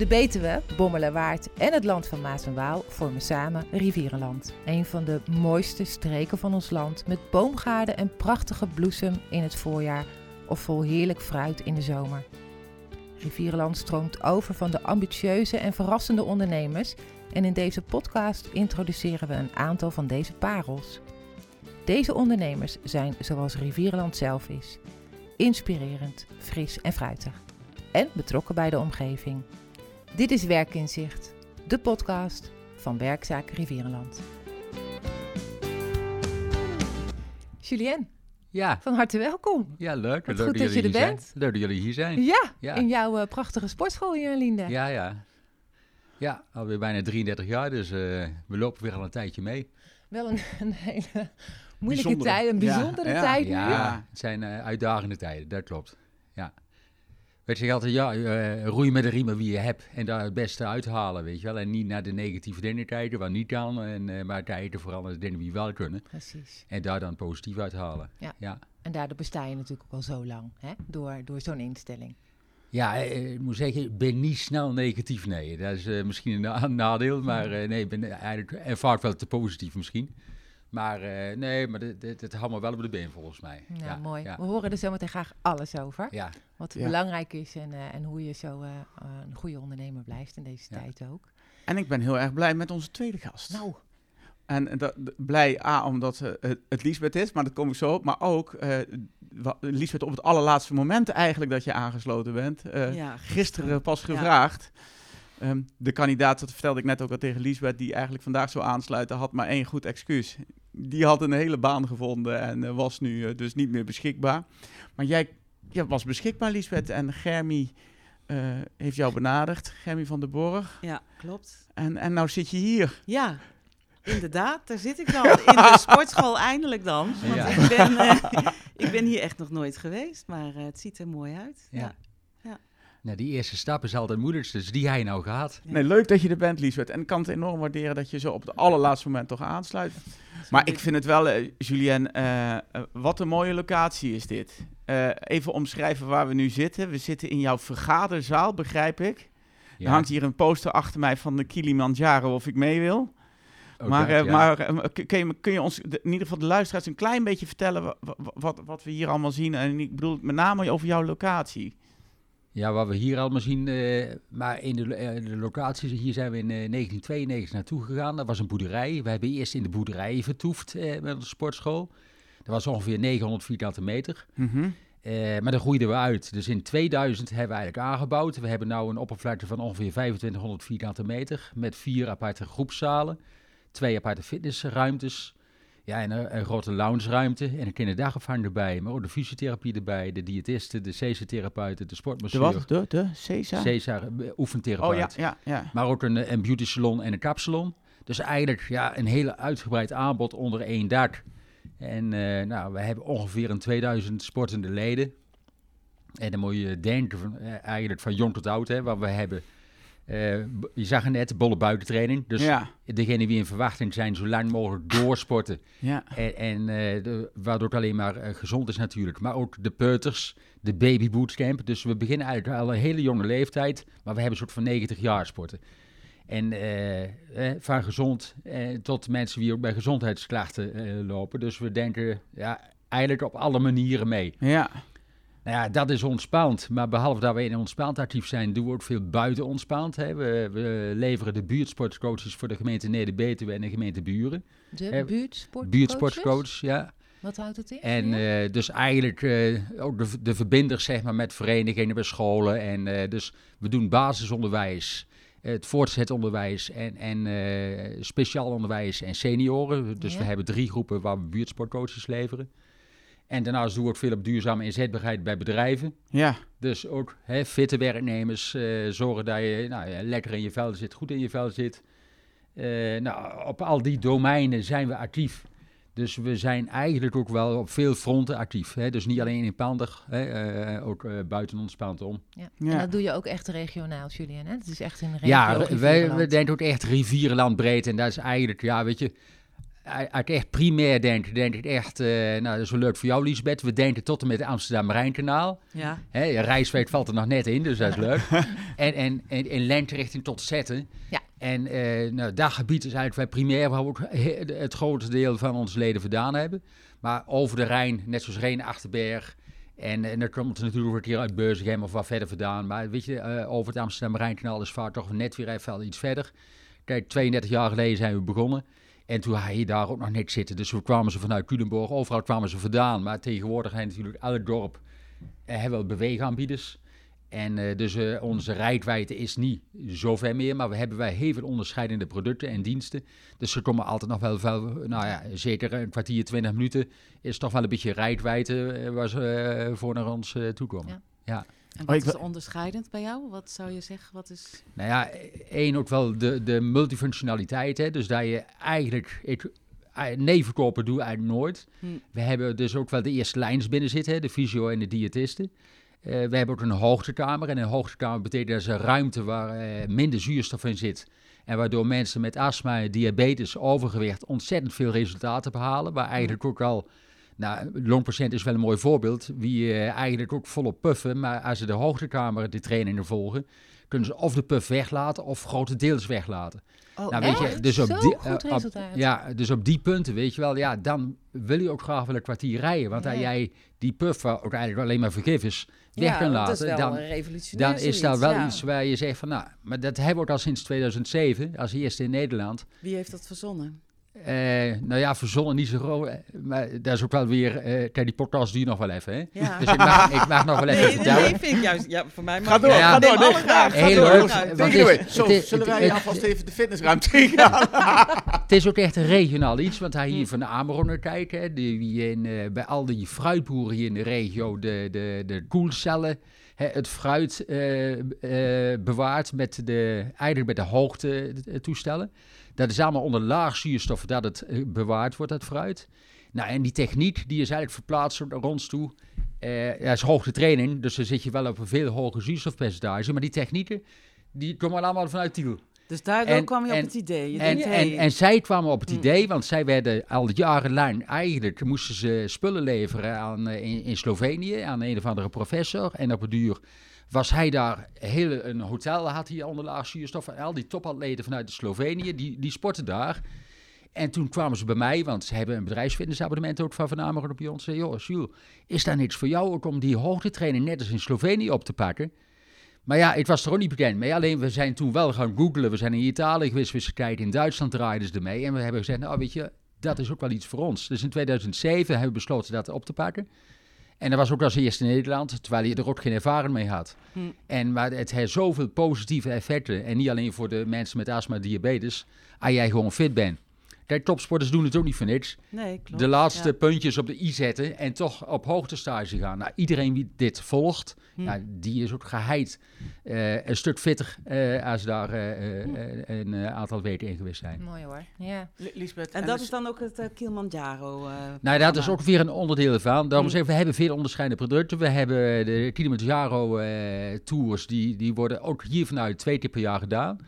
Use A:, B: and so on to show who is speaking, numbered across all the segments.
A: De Betuwe, Bommelerwaard en het land van Maas en Waal vormen samen Rivierenland. Een van de mooiste streken van ons land met boomgaarden en prachtige bloesem in het voorjaar of vol heerlijk fruit in de zomer. Rivierenland stroomt over van de ambitieuze en verrassende ondernemers en in deze podcast introduceren we een aantal van deze parels. Deze ondernemers zijn zoals Rivierenland zelf is: inspirerend, fris en fruitig en betrokken bij de omgeving. Dit is Werkinzicht, de podcast van Werkzaak Rivierenland. Julien,
B: Ja,
A: van harte welkom.
B: ja leuk.
A: Wat
B: leuk
A: goed dat je er bent.
B: Zijn. Leuk dat jullie hier zijn.
A: Ja,
B: Ja.
A: in jouw eh, prachtige sportschool hier in Linde.
B: Ja, ja. Ja, alweer bijna 33 jaar, dus eh, we lopen weer al een tijdje mee.
A: Wel een, een hele moeilijke
C: Bijzondere.
A: tijd, een
C: Ja,
A: bijzondere
C: ja,
A: tijd nu.
B: Ja, het zijn eh, uitdagende tijden, dat klopt. Ja. Weet je, altijd, ja, eh, roei met de riemen wie je hebt en daar het beste uithalen, weet je wel. En niet naar de negatieve dingen tijden, waar niet kan, en, eh, maar tijden vooral naar de dingen die wel kunnen.
A: Precies.
B: En daar dan positief uithalen.
A: Ja.
B: ja.
A: En daardoor besta je natuurlijk ook al zo lang, hè? Door, door zo'n instelling.
B: Ja, eh, ik moet zeggen, ik ben niet snel negatief, nee. Dat is misschien een na- nadeel, maar nee, ik ben eigenlijk ervaart wel te positief misschien. Maar eh, nee, maar dit, dit, dit houdt me wel op de been volgens mij.
A: Nou,
B: ja,
A: mooi.
B: Ja,
A: We horen er zometeen graag alles over.
B: ja,
A: Wat
C: Ja.
A: belangrijk is en, eh, en hoe je zo eh, een goede ondernemer blijft in deze
B: Ja.
A: tijd ook.
C: En ik ben heel erg blij met onze tweede gast.
A: Nou,
C: En dat, blij A, omdat het, Liesbeth is, maar dat kom ik zo op. Maar ook, eh Liesbeth, op het allerlaatste moment eigenlijk dat je aangesloten bent. eh,
D: Ja,
C: gisteren pas
D: Ja.
C: gevraagd. Ehm, de kandidaat, dat vertelde ik net ook al tegen Liesbeth, die eigenlijk vandaag zou aansluiten, had maar één goed excuus. Die had een hele baan gevonden en eh, was nu eh, dus niet meer beschikbaar. Maar jij ja, was beschikbaar, Liesbeth, en Germy eh, heeft jou benaderd, Germy van der Borg.
D: ja, klopt.
C: En, en nou zit je hier.
D: Ja, inderdaad, daar zit ik dan. In de sportschool eindelijk dan. Want
B: Ja.
D: ik, ben, eh, ik ben hier echt nog nooit geweest, maar eh, het ziet er mooi uit.
B: Ja.
D: Ja.
B: Nou, die eerste stap is altijd moeilijkste, dus die je nou.
D: Ja.
C: Nee, leuk dat je er bent, Liesbeth. En ik kan het enorm waarderen dat je zo op het allerlaatste moment toch aansluit. Maar ik vind het wel, eh, Julien, eh, eh, wat een mooie locatie is dit. Eh, even omschrijven waar we nu zitten. We zitten in jouw vergaderzaal, begrijp ik.
B: Ja,
C: Er hangt hier een poster achter mij van de Kilimanjaro of ik mee wil.
B: ook
C: maar
B: dat, ja.
C: maar kun, je, kun je ons, de- in ieder geval de luisteraars, een klein beetje vertellen wa- wa- wat, wat we hier allemaal zien? En ik bedoel met name over jouw locatie.
B: Ja, wat we hier allemaal zien, eh, maar in de, eh, de locatie, hier zijn we in eh, 1992 naartoe gegaan. Dat was een boerderij. We hebben eerst in de boerderij vertoefd eh, met onze sportschool. Dat was ongeveer 900 vierkante meter.
C: Mhm.
B: Eh, maar daar groeiden we uit. Dus in 2000 hebben we eigenlijk aangebouwd. We hebben nu een oppervlakte van ongeveer 2500 vierkante meter. Met vier aparte groepszalen, twee aparte fitnessruimtes. Ja, en een, een grote loungeruimte en een kinderdagopvang erbij. Maar ook de fysiotherapie erbij, de diëtisten, de CC-therapeuten, de
C: De
B: sportmasseur.
C: wat? De, de Cesar?
B: Cesar, eh, oefentherapeut.
C: Oh ja, ja, ja.
B: Maar ook een, eh, een beauty salon en een kapsalon. Dus eigenlijk ja, een hele uitgebreid aanbod onder één dak. En eh, nou, we hebben ongeveer een 2000 sportende leden. En dan moet je denken van, eh, eigenlijk van jong tot oud. Hè, want we hebben, eh, je zag het net, bolle buitentraining. Dus
C: ja,
B: degenen die in verwachting zijn, zo lang mogelijk doorsporten.
C: ja.
B: En, en eh, de, waardoor het alleen maar eh, gezond is natuurlijk. Maar ook de peuters, de baby bootcamp. Dus we beginnen eigenlijk al een hele jonge leeftijd. Maar we hebben een soort van 90 jaar sporten. En eh, van gezond eh, tot mensen die ook bij gezondheidsklachten eh, lopen. Dus we denken ja, eigenlijk op alle manieren mee.
C: ja.
B: Nou ja, dat is ontspannend. Maar behalve dat we in ontspannend actief zijn, doen we ook veel buiten ontspannend. Hè. We, we leveren de buurtsportcoaches voor de gemeente Neder-Betuwe en de gemeente Buren.
A: de
B: Eh,
A: buurtsportcoaches?
B: Buurtsportcoach, ja.
A: Wat houdt het in?
B: En eh, dus eigenlijk eh, ook de, de verbinders zeg maar, met verenigingen, bij scholen. En eh, dus we doen basisonderwijs, het voortgezet onderwijs en, en speciaal onderwijs en senioren. Dus
A: Ja.
B: we hebben drie groepen waar we buurtsportcoaches leveren. En daarnaast doen we ook veel op duurzame inzetbaarheid bij bedrijven.
C: ja.
B: Dus ook hè, fitte werknemers, eh, zorgen dat je nou, ja, lekker in je vel zit, goed in je vel zit. Eh, nou, op al die domeinen zijn we actief. Dus we zijn eigenlijk ook wel op veel fronten actief. Hè? Dus niet alleen in Pander, hè, eh, ook eh, buiten ons pand om.
A: Ja.
C: Ja.
A: En dat doe je ook echt regionaal, Julien, hè? Het is echt een regio
B: Ja, wij, we denken ook echt rivierenland breed. En dat is eigenlijk, ja, weet je, uit echt primair denken, denk ik echt, eh, nou dat is wel leuk voor jou Lisbeth, we denken tot en met het Amsterdam-Rijnkanaal.
D: Ja.
B: Hè, Rijswijk valt er nog net in, dus dat is leuk. en, en, en in lengte richting tot zetten.
A: Ja.
B: En eh nou, dat gebied is eigenlijk primair waar we het grootste deel van onze leden vandaan hebben. Maar over de Rijn, net zoals Reen Achterberg. En, en dan komt het natuurlijk een keer uit Beuzegem of wat verder vandaan. Maar weet je, eh, over het Amsterdam-Rijnkanaal is vaak toch net weer even iets verder. Kijk, 32 jaar geleden zijn we begonnen. En toen had je daar ook nog niks zitten. Dus we kwamen ze vanuit Culemborg, overal kwamen ze vandaan. Maar tegenwoordig zijn natuurlijk elk dorp eh, hebben wel beweegaanbieders. En eh, dus eh, onze rijkwijde is niet zo ver meer, maar we hebben wij heel veel onderscheidende producten en diensten. Dus ze komen altijd nog wel, wel nou ja, zeker een kwartier, twintig minuten is toch wel een beetje rijkwijde waar ze voor naar ons toe komen.
A: Ja.
D: En
C: Oh,
D: wat
C: ik
D: is onderscheidend bij jou? Wat zou je zeggen? Wat is...
B: Nou ja, één ook wel de, de multifunctionaliteit. Hè? Dus dat je eigenlijk... Ik, eh, nee verkopen doe eigenlijk nooit.
D: Hm.
B: We hebben dus ook wel de eerste lijns binnen zitten, hè? de fysio en de diëtisten. Eh, we hebben ook een hoogtekamer. En een hoogtekamer betekent dat is een ruimte waar eh, minder zuurstof in zit. En waardoor mensen met astma, diabetes, overgewicht ontzettend veel resultaten behalen. Waar eigenlijk ook al, nou, longpatiënt is wel een mooi voorbeeld. Wie eh, eigenlijk ook volop puffen, maar als ze de hoogtekamer de trainingen volgen, kunnen ze of de puff weglaten of grotendeels weglaten.
D: Oh,
B: Nou, weet je, dus op
A: Zo
B: die,
A: goed
B: eh, op- ja, dus op die punten, weet je wel, ja, dan wil je ook graag wel een kwartier rijden. Want
A: Ja.
B: als jij die puff, waar ook eigenlijk alleen maar vergif is, weg kan
D: dat is
B: laten, dan, dan is dat wel
D: ja.
B: iets waar je zegt van, nou, maar dat hebben we ook al sinds 2007, als eerste in Nederland.
D: Wie heeft dat verzonnen?
B: Eh, nou ja, verzonnen niet zo groot, eh, maar dat is ook wel weer, eh kijk, die podcast duurt nog wel even, hè.
D: Ja.
B: Dus ik mag, ik mag nog wel even
D: Nee,
B: vertellen.
D: nee, vind ik juist. Ja, voor mij mag
C: Ga door,
B: Ja, ja.
C: ga door. Nee,
B: Heel
C: door.
B: leuk, want het
C: Zo,
B: het
C: zullen wij
B: het-
C: alvast even de fitnessruimte ingaan?
B: Het is ook echt een regionaal iets, want hij hier van de Amerongen kijken, hè, die, in, eh, bij al die fruitboeren hier in de regio de, de, de koelcellen, hè, het fruit eh, eh, bewaart met de, eigenlijk met de hoogte toestellen. Dat is allemaal onder laag zuurstof dat het eh, bewaard wordt, dat fruit. Nou, en die techniek die is eigenlijk verplaatst naar ons toe. Ja, is hoogte training, dus dan zit je wel op een veel hoger zuurstofpercentage. Maar die technieken, die komen allemaal vanuit Tiel.
D: Dus daardoor
B: En-
D: kwam je
B: en-
D: op het idee. Je
B: En,
D: denkt,
B: en,
D: hey,
B: en zij kwamen op het
D: Mm.
B: idee, want zij werden al jarenlang eigenlijk moesten ze spullen leveren aan, eh, in, in Slovenië aan een of andere professor. En op het duur was hij daar hele, een hotel had hij onder laag zuurstof. En al die topatleten vanuit de Slovenië, die, die sporten daar. En toen kwamen ze bij mij, want ze hebben een bedrijfsfitnessabonnement ook van Van op ons. Joh, Jules, is daar niks voor jou om die hoogtetraining net als in Slovenië op te pakken? Maar ja, ik was er ook niet bekend mee. Alleen we zijn toen wel gaan googlen. We zijn in Italië geweest, we kijken. In Duitsland draaiden ze ermee. En we hebben gezegd, nou weet je, dat is ook wel iets voor ons. Dus in 2007 hebben we besloten dat op te pakken. En dat was ook als eerste in Nederland, terwijl je er ook geen ervaring mee had.
D: Hm.
B: En maar het heeft zoveel positieve effecten. En niet alleen voor de mensen met astma en diabetes, als jij gewoon fit bent. Kijk, topsporters doen het ook niet voor niks.
D: nee, klopt.
B: de laatste
D: Ja.
B: puntjes op de i zetten en toch op hoogtestage gaan. Nou, iedereen die dit volgt,
D: Hm.
B: ja, die is ook geheid eh, een stuk fitter eh, als daar eh,
D: Hm.
B: een aantal weken in geweest zijn.
A: Mooi hoor. Ja.
C: Lisbeth,
D: En
C: en
D: dat
C: dus-
D: is dan ook het Kilimanjaro. eh,
B: Nou, dat is ook weer een onderdeel ervan. Daarom
D: Hm.
B: zeggen we, we hebben veel onderscheidende producten. We hebben de Kilimanjaro eh, tours, die, die worden ook hier vanuit twee keer per jaar gedaan.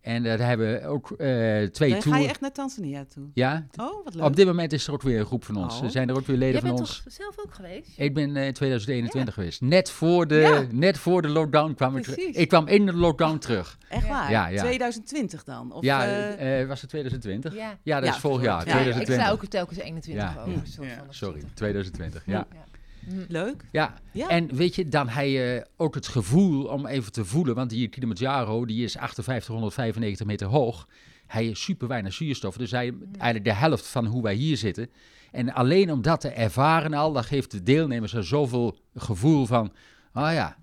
B: En daar hebben we ook eh, twee
D: Nee, ga je echt naar Tanzania toe?
B: Ja,
D: Oh, wat leuk.
B: op dit moment is er ook weer een groep van ons.
D: Oh.
B: Er zijn er ook weer leden
A: Jij
B: van
A: bent
B: ons.
A: toch zelf ook geweest?
B: Ik ben eh, in 2021 geweest. Net voor, de,
D: Ja.
B: net voor de lockdown kwam ik terug.
A: Precies.
B: Ik kwam in de lockdown terug.
D: Echt waar?
B: Ja, ja.
D: 2020 dan? Of,
B: ja,
D: eh,
B: was het 2020?
A: Ja.
B: Ja, dat
D: Ja,
B: is vorig jaar,
D: ja,
A: Ja, ik
B: 2020.
A: sta ook telkens 21
B: Ja.
A: over.
B: Sorry,
A: 20.
B: 2020. Ja.
A: Hm.
D: leuk.
B: ja.
D: Ja.
B: En weet je, dan heb je ook het gevoel om even te voelen, want die Kilimanjaro die is 5895 meter hoog. Hij is super weinig zuurstof, dus hij eigenlijk de helft van hoe wij hier zitten. En alleen om dat te ervaren al, dat geeft de deelnemers er zoveel gevoel van, ah ja,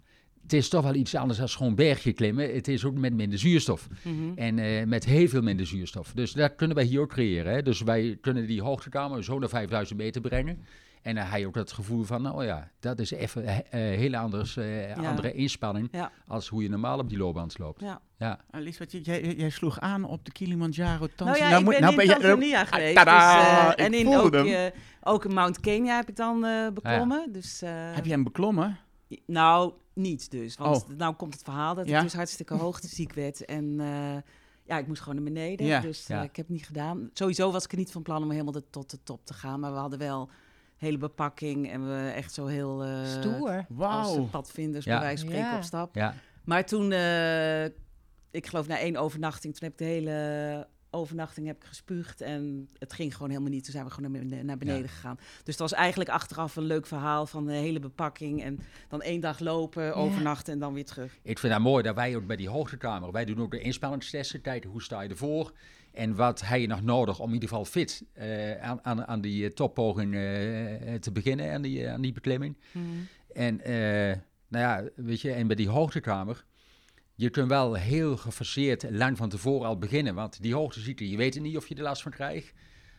B: het is toch wel iets anders dan gewoon bergje klimmen. Het is ook met minder zuurstof.
D: Mhm.
B: En eh, met heel veel minder zuurstof. Dus dat kunnen wij hier ook creëren. Hè? Dus wij kunnen die hoogtekamer zo naar 5000 meter brengen. En dan heb je ook het gevoel van, oh ja, dat is even een heel anders, eh, andere inspanning
D: Ja.
B: als hoe je normaal op die loopband loopt.
D: Ja.
B: Ja.
C: Ah, Lisbeth, jij- jij, jij sloeg aan op de Kilimanjaro
D: Nou
C: Tanzania.
D: ja, ik
C: moet-
D: ben
C: nou
D: in
C: je-
D: Tanzania
C: Ah,
D: geweest.
C: tadaa,
D: dus, eh,
C: ik
D: en in ook, eh, ook in Mount Kenya heb ik dan eh, beklommen. Dus, eh,
C: Heb je hem beklommen?
D: Nou, niet dus. Want
C: Oh.
D: nou komt het verhaal dat
C: Ja?
D: ik dus hartstikke hoogteziek werd. En eh, ja, ik moest gewoon naar beneden.
C: Ja,
D: dus
B: ja.
D: eh, ik heb het niet gedaan. Sowieso was ik er niet van plan om helemaal de- tot de top te gaan. Maar we hadden wel hele bepakking en we echt zo heel... eh,
A: Stoer.
D: Als
C: Wauw.
D: padvinders
B: Ja.
D: bij wijze van spreken
A: Ja.
D: op stap.
B: Ja,
D: Maar toen, eh, ik geloof na één overnachting, toen heb ik de hele overnachting heb ik gespuugd en het ging gewoon helemaal niet. Toen zijn we gewoon naar beneden, naar beneden
B: Ja.
D: gegaan. Dus het was eigenlijk achteraf een leuk verhaal van de hele bepakking en dan één dag lopen, overnachten en dan weer terug.
B: ik vind het mooi dat wij ook bij die hoogtekamer, wij doen ook de inspanningstesten, kijken hoe sta je ervoor en wat heb je nog nodig om in ieder geval fit eh, aan, aan, aan die eh, toppoging eh, te beginnen, aan die, aan die beklimming. En eh, nou ja, weet je, en bij die hoogtekamer, je kunt wel heel gefaseerd lang van tevoren al beginnen. Want die hoogteziekte, je weet niet of je er last van krijgt.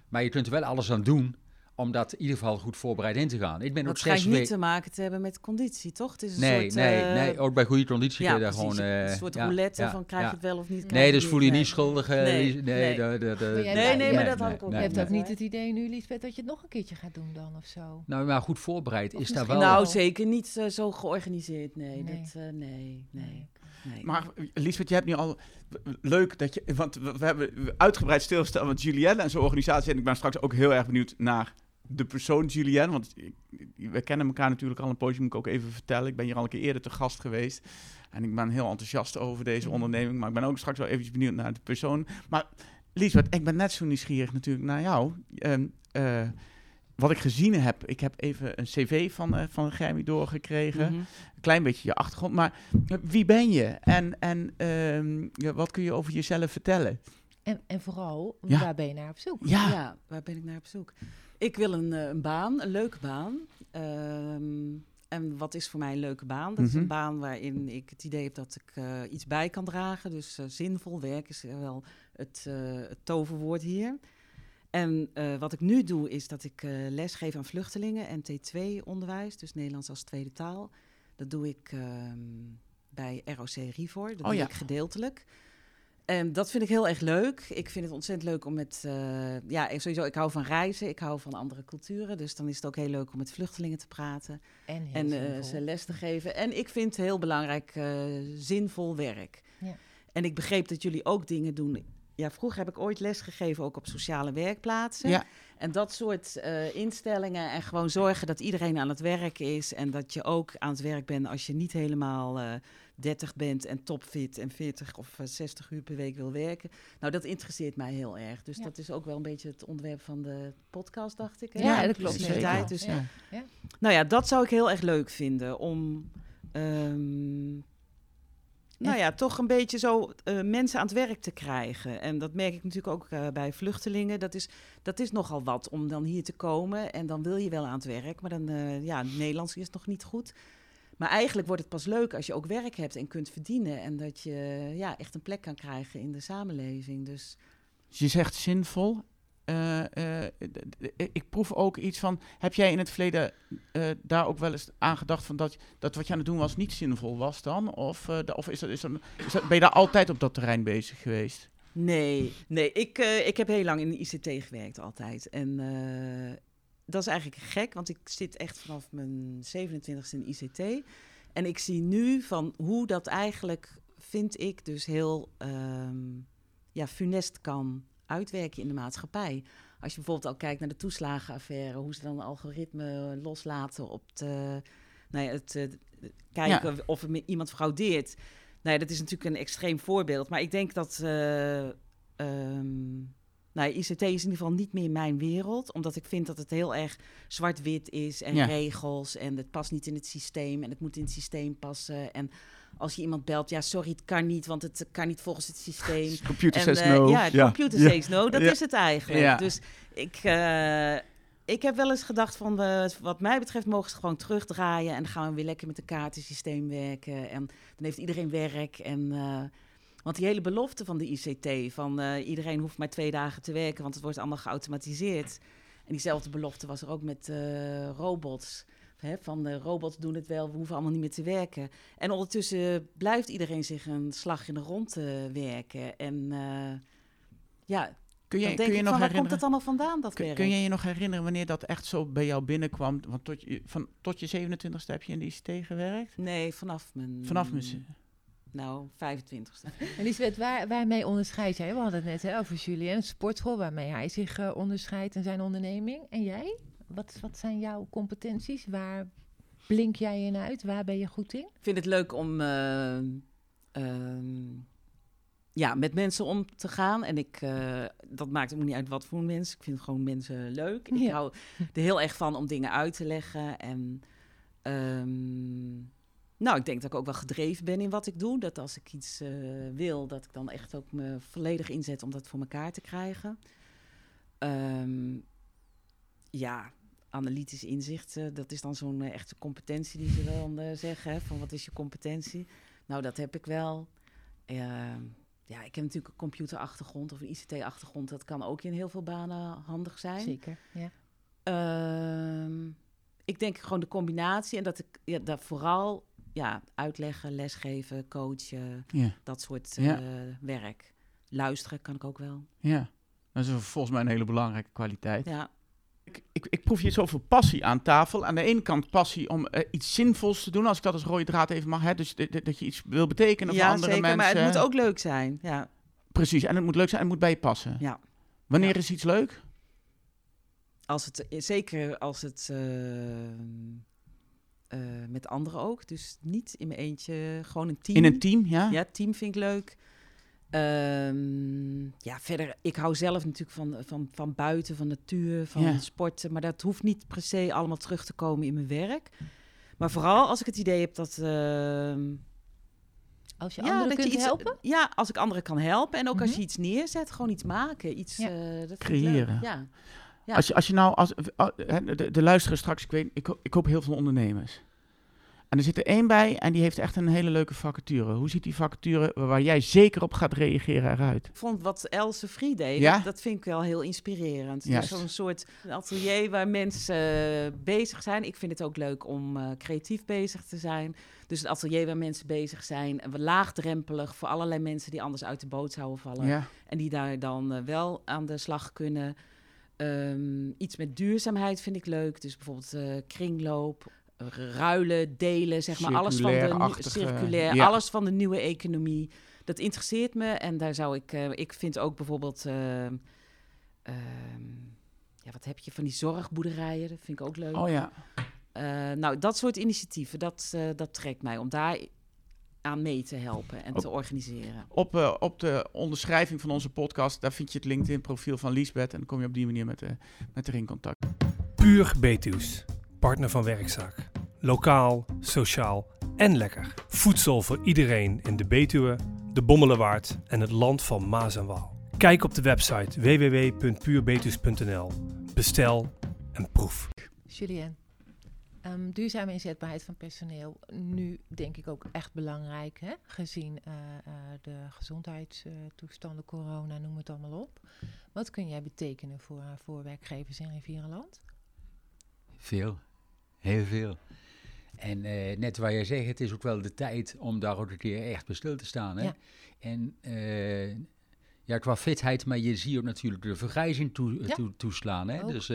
B: Maar je kunt er wel alles aan doen om dat in ieder geval goed voorbereid in te gaan. Ik ben
D: Dat schijnt niet te maken te hebben met conditie, toch? Het is een
B: Nee,
D: soort,
B: nee,
D: eh,
B: nee, ook bij goede conditie
D: ja,
B: kun je daar gewoon... eh,
D: een soort
B: ja,
D: roulette
B: ja,
D: van krijg
B: ja.
D: je het wel of niet. krijg
B: Nee, dus voel je
D: niet.
B: niet schuldig. eh,
D: Nee,
B: nee,
D: nee.
B: de- de- de-
A: Maar jij-
D: Nee, nee, maar dat had ik ook
A: Je hebt
B: nee.
A: ook niet het idee nu, Lisbeth, dat je het nog een keertje gaat doen dan of zo.
B: Nou, maar goed voorbereid
A: Of
B: is daar wel...
D: Nou, zeker niet eh, zo georganiseerd. Nee,
A: Nee.
D: Dat, eh, nee, nee, nee.
C: Maar Liesbeth, je hebt nu al leuk dat je, want we, we hebben uitgebreid stilgestaan met Julienne en zijn organisatie. En ik ben straks ook heel erg benieuwd naar de persoon Julienne. Want ik- we kennen elkaar natuurlijk al een poosje, moet ik ook even vertellen. Ik ben hier al een keer eerder te gast geweest. En ik ben heel enthousiast over deze
A: Mhm.
C: onderneming. Maar ik ben ook straks wel eventjes benieuwd naar de persoon. Maar Liesbeth, ik ben net zo nieuwsgierig natuurlijk naar jou. Ehm, eh, wat ik gezien heb, ik heb even een cv van, eh van Germy doorgekregen
D: Mhm.
C: een klein beetje je achtergrond. Maar eh, wie ben je en, en ehm, ja, wat kun je over jezelf vertellen?
A: En, en vooral,
C: Ja.
A: waar ben je naar op zoek?
C: Ja,
D: Ja, waar ben ik naar op zoek? Ik wil een, eh, een baan, een leuke baan. Ehm, en wat is voor mij een leuke baan? Dat is
C: Mhm.
D: een baan waarin ik het idee heb dat ik eh, iets bij kan dragen. Dus eh, zinvol werk is wel het, het toverwoord hier. En wat ik nu doe, is dat ik les geef aan vluchtelingen en T2-onderwijs, dus Nederlands als tweede taal. Dat doe ik ehm, bij ROC Rivor, dat
C: Oh
D: doe
C: ja.
D: ik gedeeltelijk. En dat vind ik heel erg leuk. Ik vind het ontzettend leuk om met, eh, ja, sowieso, ik hou van reizen, ik hou van andere culturen. Dus dan is het ook heel leuk om met vluchtelingen te praten
A: En,
D: en eh, ze les te geven. En ik vind heel belangrijk, eh, zinvol werk.
A: Ja.
D: En ik begreep dat jullie ook dingen doen. Ja, vroeger heb ik ooit les gegeven, ook op sociale werkplaatsen.
C: Ja.
D: En dat soort eh, instellingen en gewoon zorgen dat iedereen aan het werk is. En dat je ook aan het werk bent als je niet helemaal eh 30 bent en topfit en 40 of eh, 60 uur per week wil werken. Nou, dat interesseert mij heel erg. Dus
A: Ja.
D: dat is ook wel een beetje het onderwerp van de podcast, dacht ik. hè?
A: Ja, dat klopt. Zeker.
D: Dus
A: Ja.
D: nou ja, dat zou ik heel erg leuk vinden. Om, ehm, nou ja, toch een beetje zo eh, mensen aan het werk te krijgen. En dat merk ik natuurlijk ook eh, bij vluchtelingen. Dat is, dat is nogal wat om dan hier te komen. En dan wil je wel aan het werk. Maar dan, eh, ja, Nederlands is nog niet goed. Maar eigenlijk wordt het pas leuk als je ook werk hebt en kunt verdienen. En dat je ja, echt een plek kan krijgen in de samenleving. Dus
C: je zegt zinvol. Eh, eh, ik proef ook iets van, heb jij in het verleden eh, daar ook wel eens aan gedacht van dat, dat wat je aan het doen was niet zinvol was dan? Of, of is dat, is dat, is dat, ben je daar altijd op dat terrein bezig geweest?
D: Nee, nee ik, ik heb heel lang in de ICT gewerkt altijd. En dat is eigenlijk gek, want ik zit echt vanaf mijn 27e in ICT. En ik zie nu van hoe dat eigenlijk, vind ik, dus heel ehm, ja, funest kan uitwerken in de maatschappij. Als je bijvoorbeeld al kijkt naar de toeslagenaffaire, hoe ze dan algoritme loslaten op de, nou ja, het eh, kijken of iemand fraudeert. Nou ja, dat is natuurlijk een extreem voorbeeld. Maar ik denk dat. eh, ehm, nou ICT is in ieder geval niet meer mijn wereld. Omdat ik vind dat het heel erg zwart-wit is. En
C: Ja.
D: regels. En het past niet in het systeem. En het moet in het systeem passen. En als je iemand belt, ja, sorry, het kan niet. Want het kan niet volgens het systeem.
C: Computer
D: En,
C: says
D: eh,
C: no.
D: Ja, computer
C: Ja.
D: says no, dat is het eigenlijk.
C: Ja.
D: Dus ik, eh, ik heb wel eens gedacht van, eh, wat mij betreft mogen ze gewoon terugdraaien. En dan gaan we weer lekker met het kaartensysteem werken. En dan heeft iedereen werk. En, eh, want die hele belofte van de ICT, van eh, iedereen hoeft maar twee dagen te werken, want het wordt allemaal geautomatiseerd. En diezelfde belofte was er ook met eh, robots. Hè, van de robots doen het wel, we hoeven allemaal niet meer te werken. En ondertussen blijft iedereen zich een slag in de rond eh, werken. En eh, ja,
C: Kun je, kun je
D: ik
C: nog
D: van, waar komt het allemaal vandaan, dat
C: Kun,
D: werk?
C: kun je je nog herinneren wanneer dat echt zo bij jou binnenkwam? Want tot je, van, tot je 27ste heb je in de ICT gewerkt?
D: Nee, vanaf mijn...
C: Vanaf mijn...
D: nou, 25ste.
A: Elisabeth, waar, waarmee onderscheid jij? We hadden het net hè, over Julien, een sportschool waarmee hij zich uh, onderscheidt in zijn onderneming. En jij? Wat, wat zijn jouw competenties? Waar blink jij in uit? Waar ben je goed in?
D: Ik vind het leuk om uh, ja, met mensen om te gaan. En ik, uh, dat maakt ook niet uit wat voor mensen. Ik vind gewoon mensen leuk. Ik hou er heel erg van om dingen uit te leggen. En um, nou, ik denk dat ik ook wel gedreven ben in wat ik doe. Dat als ik iets uh, wil, dat ik dan echt ook me volledig inzet om dat voor elkaar te krijgen. Um, ja, analytisch inzicht, uh, dat is dan zo'n uh, echte competentie die ze wel zeggen. Hè, van wat is je competentie? Nou, dat heb ik wel. Ehm, ja, ik heb natuurlijk een computerachtergrond of een ICT-achtergrond. Dat kan ook in heel veel banen handig zijn.
A: Zeker, ja.
D: Ehm, ik denk gewoon de combinatie en dat ik ja, dat vooral ja, uitleggen, lesgeven, coachen,
C: Ja.
D: dat soort
C: Ja.
D: eh, werk. Luisteren kan ik ook wel.
C: Ja, dat is volgens mij een hele belangrijke kwaliteit.
D: Ja,
C: Ik, ik, ik proef hier zoveel passie aan tafel. Aan de ene kant passie om eh, iets zinvols te doen, als ik dat als rode draad even mag. Hè? Dus de- de- dat je iets wil betekenen voor
D: ja
C: andere
D: zeker.
C: mensen.
D: Maar het moet ook leuk zijn. Ja,
C: Precies, en het moet leuk zijn en het moet bij je passen.
D: Ja.
C: Wanneer
D: Ja.
C: is iets leuk?
D: als het, zeker als het eh, eh, met anderen ook. Dus niet in mijn eentje, gewoon een team.
C: In een team, ja?
D: Ja, team vind ik leuk. Ehm, ja, verder, ik hou zelf natuurlijk van, van, van buiten, van natuur, van
C: Ja.
D: sporten. Maar dat hoeft niet per se allemaal terug te komen in mijn werk. Maar vooral als ik het idee heb dat... ehm,
A: Als je
D: ja,
A: anderen
D: dat
A: kunt
D: je iets,
A: helpen?
D: Ja, als ik anderen kan helpen. En ook als
A: Mhm.
D: je iets neerzet, gewoon iets maken. Iets
A: Ja.
D: eh, dat
C: Creëren.
D: Ja. Ja.
C: Als, je, als je nou, als, uh, hè, de, de luisteren straks, ik weet, ik, ik hoop heel veel ondernemers. En er zit er één bij en die heeft echt een hele leuke vacature. Hoe ziet die vacature waar jij zeker op gaat reageren eruit?
D: Ik vond wat Else Free deed,
C: Ja?
D: dat, vind ik wel heel inspirerend. Dus zo'n soort atelier waar mensen eh, bezig zijn. Ik vind het ook leuk om eh, creatief bezig te zijn. Dus het atelier waar mensen bezig zijn. Laagdrempelig voor allerlei mensen die anders uit de boot zouden vallen.
C: Ja,
D: En die daar dan eh, wel aan de slag kunnen. Ehm, iets met duurzaamheid vind ik leuk. Dus bijvoorbeeld eh, kringloop, eh, ruilen, delen, zeg maar. Alles van de circulair,
C: ja.
D: alles van de nieuwe economie. Dat interesseert me. En daar zou ik... eh, ik vind ook bijvoorbeeld... ehm, ehm, ja, wat heb je van die zorgboerderijen? Dat vind ik ook leuk.
C: oh ja.
D: Eh, nou, dat soort initiatieven, dat, eh, dat trekt mij om daar aan mee te helpen en te organiseren.
C: Op, eh, op de onderschrijving van onze podcast, daar vind je het LinkedIn-profiel van Liesbeth. En dan kom je op die manier met, eh met haar in contact.
E: Puur Betuws, partner van Werkzaak. Lokaal, sociaal en lekker. Voedsel voor iedereen in de Betuwe, de Bommelenwaard en het land van Maas en Waal. Kijk op de website www.puurbetuws.nl. Bestel en proef.
A: Julien, ehm, duurzame inzetbaarheid van personeel. Nu denk ik ook echt belangrijk, hè? gezien eh, eh, de gezondheidstoestanden, corona, noem het allemaal op. Wat kun jij betekenen voor, eh, voor werkgevers in Rivierenland?
B: Veel, heel veel. En net waar jij zegt, het is ook wel de tijd om daar ook een keer echt bij stil te staan. Hè?
A: Ja.
B: En ja, qua fitheid, maar je ziet ook natuurlijk de vergrijzing toe,
A: Ja.
B: toe- toeslaan. Hè?
A: Ook.
B: Dus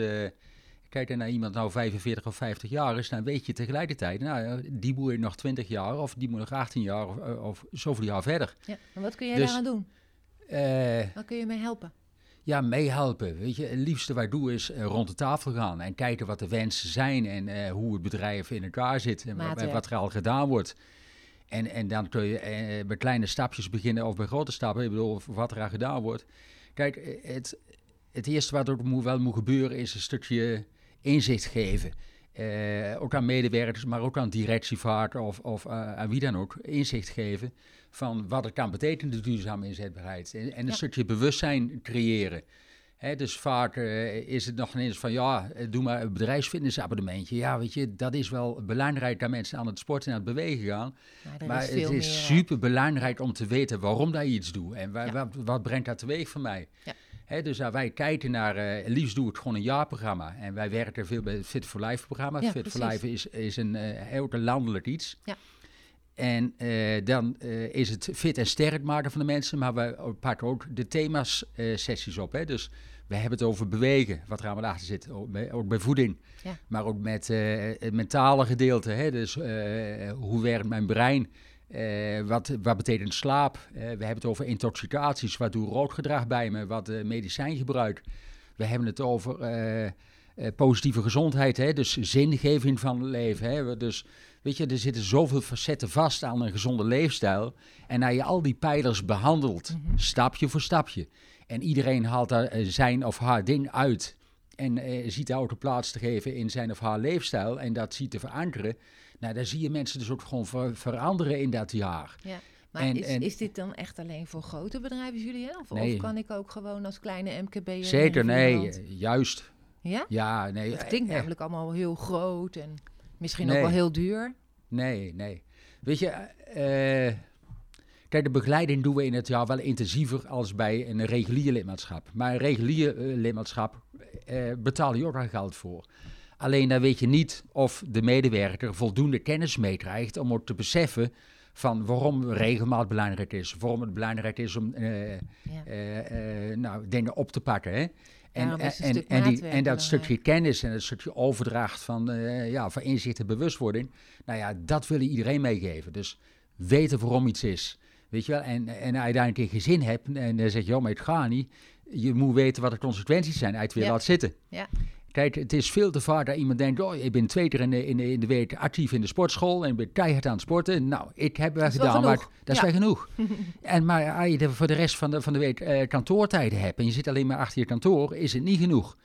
B: kijk er naar iemand nou 45 of 50 jaar is, dan weet je tegelijkertijd, nou, ja, die moet nog 20 jaar of die moet nog 18 jaar of, eh, of zoveel jaar verder.
A: Ja, en wat kun jij
B: Dus-
A: daaraan doen?
B: Eh,
A: Waar kun je mee helpen?
B: ja, meehelpen. Weet je, het liefste wat ik doe is eh, rond de tafel gaan en kijken wat de wensen zijn en eh, hoe het bedrijf in elkaar zit en wat er al gedaan wordt. En, en dan kun je eh, bij kleine stapjes beginnen of bij grote stappen, ik bedoel, wat er aan gedaan wordt. Kijk, eh, het, het eerste wat er moet, wel moet gebeuren is een stukje inzicht geven. Eh, ook aan medewerkers, maar ook aan directievaart of, of eh, aan wie dan ook, inzicht geven van wat het kan betekenen, de duurzame inzetbaarheid. En, en een
A: Ja.
B: stukje bewustzijn creëren. Hè, dus vaak eh, is het nog ineens van, ja, doe maar een bedrijfsfitnessabonnementje. Ja, weet je, dat is wel belangrijk dat mensen aan het sporten en aan het bewegen gaan. Maar
A: is
B: het is super belangrijk om te weten waarom dat je iets doet. En wa-
A: Ja.
B: wat, wat brengt dat teweeg voor mij?
A: Ja.
B: Dus als wij kijken naar, eh, liefst doe ik gewoon een jaarprogramma. En wij werken veel bij het Fit for Life programma.
A: Ja,
B: Fit for. Life is, is een eh, heel landelijk iets.
A: Ja.
B: En eh, dan is het fit en sterk maken van de mensen, maar we pakken ook de thema's eh, sessies op. Hè? Dus we hebben het over bewegen, wat er allemaal achter zit, ook bij, ook bij voeding.
A: Ja.
B: Maar ook met het mentale gedeelte. Hè? Dus hoe werkt mijn brein? Eh, wat, wat betekent slaap? Eh, we hebben het over intoxicaties. Wat doe roodgedrag bij me? Wat uh, medicijngebruik? We hebben het over eh, positieve gezondheid, hè? dus zingeving van het leven. Hè? Dus weet je, er zitten zoveel facetten vast aan een gezonde leefstijl. En als je al die pijlers behandelt, mm -hmm. stapje voor stapje. En iedereen haalt daar zijn of haar ding uit. En ziet daar ook de plaats te geven in zijn of haar leefstijl. En dat ziet te verankeren nou, daar zie je mensen dus ook gewoon ver veranderen in dat jaar.
A: Ja. Maar en, is, en, is dit dan echt alleen voor grote bedrijven, jullie? Of, nee. of kan ik ook gewoon als kleine MKB...
B: Zeker, nee, juist.
A: Ja?
B: Ja, nee.
A: Het klinkt eh, namelijk allemaal heel groot en misschien nee. ook wel heel duur.
B: Nee, nee. Weet je, uh, kijk, de begeleiding doen we in het jaar wel intensiever als bij een regulier lidmaatschap. Maar een regulier uh, lidmaatschap uh, betaal je ook al geld voor. Alleen dan weet je niet of de medewerker voldoende kennis meekrijgt om ook te beseffen van waarom regelmaat belangrijk is. Waarom het belangrijk is om uh, ja. uh, uh, nou, dingen op te pakken. Hè? En, en, en, en, die, en, dat stukje kennis en dat stukje overdracht van, ja, van inzicht en bewustwording. Nou ja, dat wil je iedereen meegeven. Dus weten waarom iets is. Weet je wel? En, en als je daar een gezin hebt en dan zeg je, joh, maar het gaat niet. Je moet weten wat de consequenties zijn uit weer ja. laat zitten.
A: Ja.
B: Kijk, het is veel te vaak dat iemand denkt, oh, ik ben twee keer in de, in de, in de week actief in de sportschool en ik ben keihard aan het sporten. Nou, ik heb wel gedaan, maar dat is wel genoeg. en maar als je voor de rest van de, van de week uh, kantoortijden hebt en je zit alleen maar achter je kantoor, is het niet genoeg.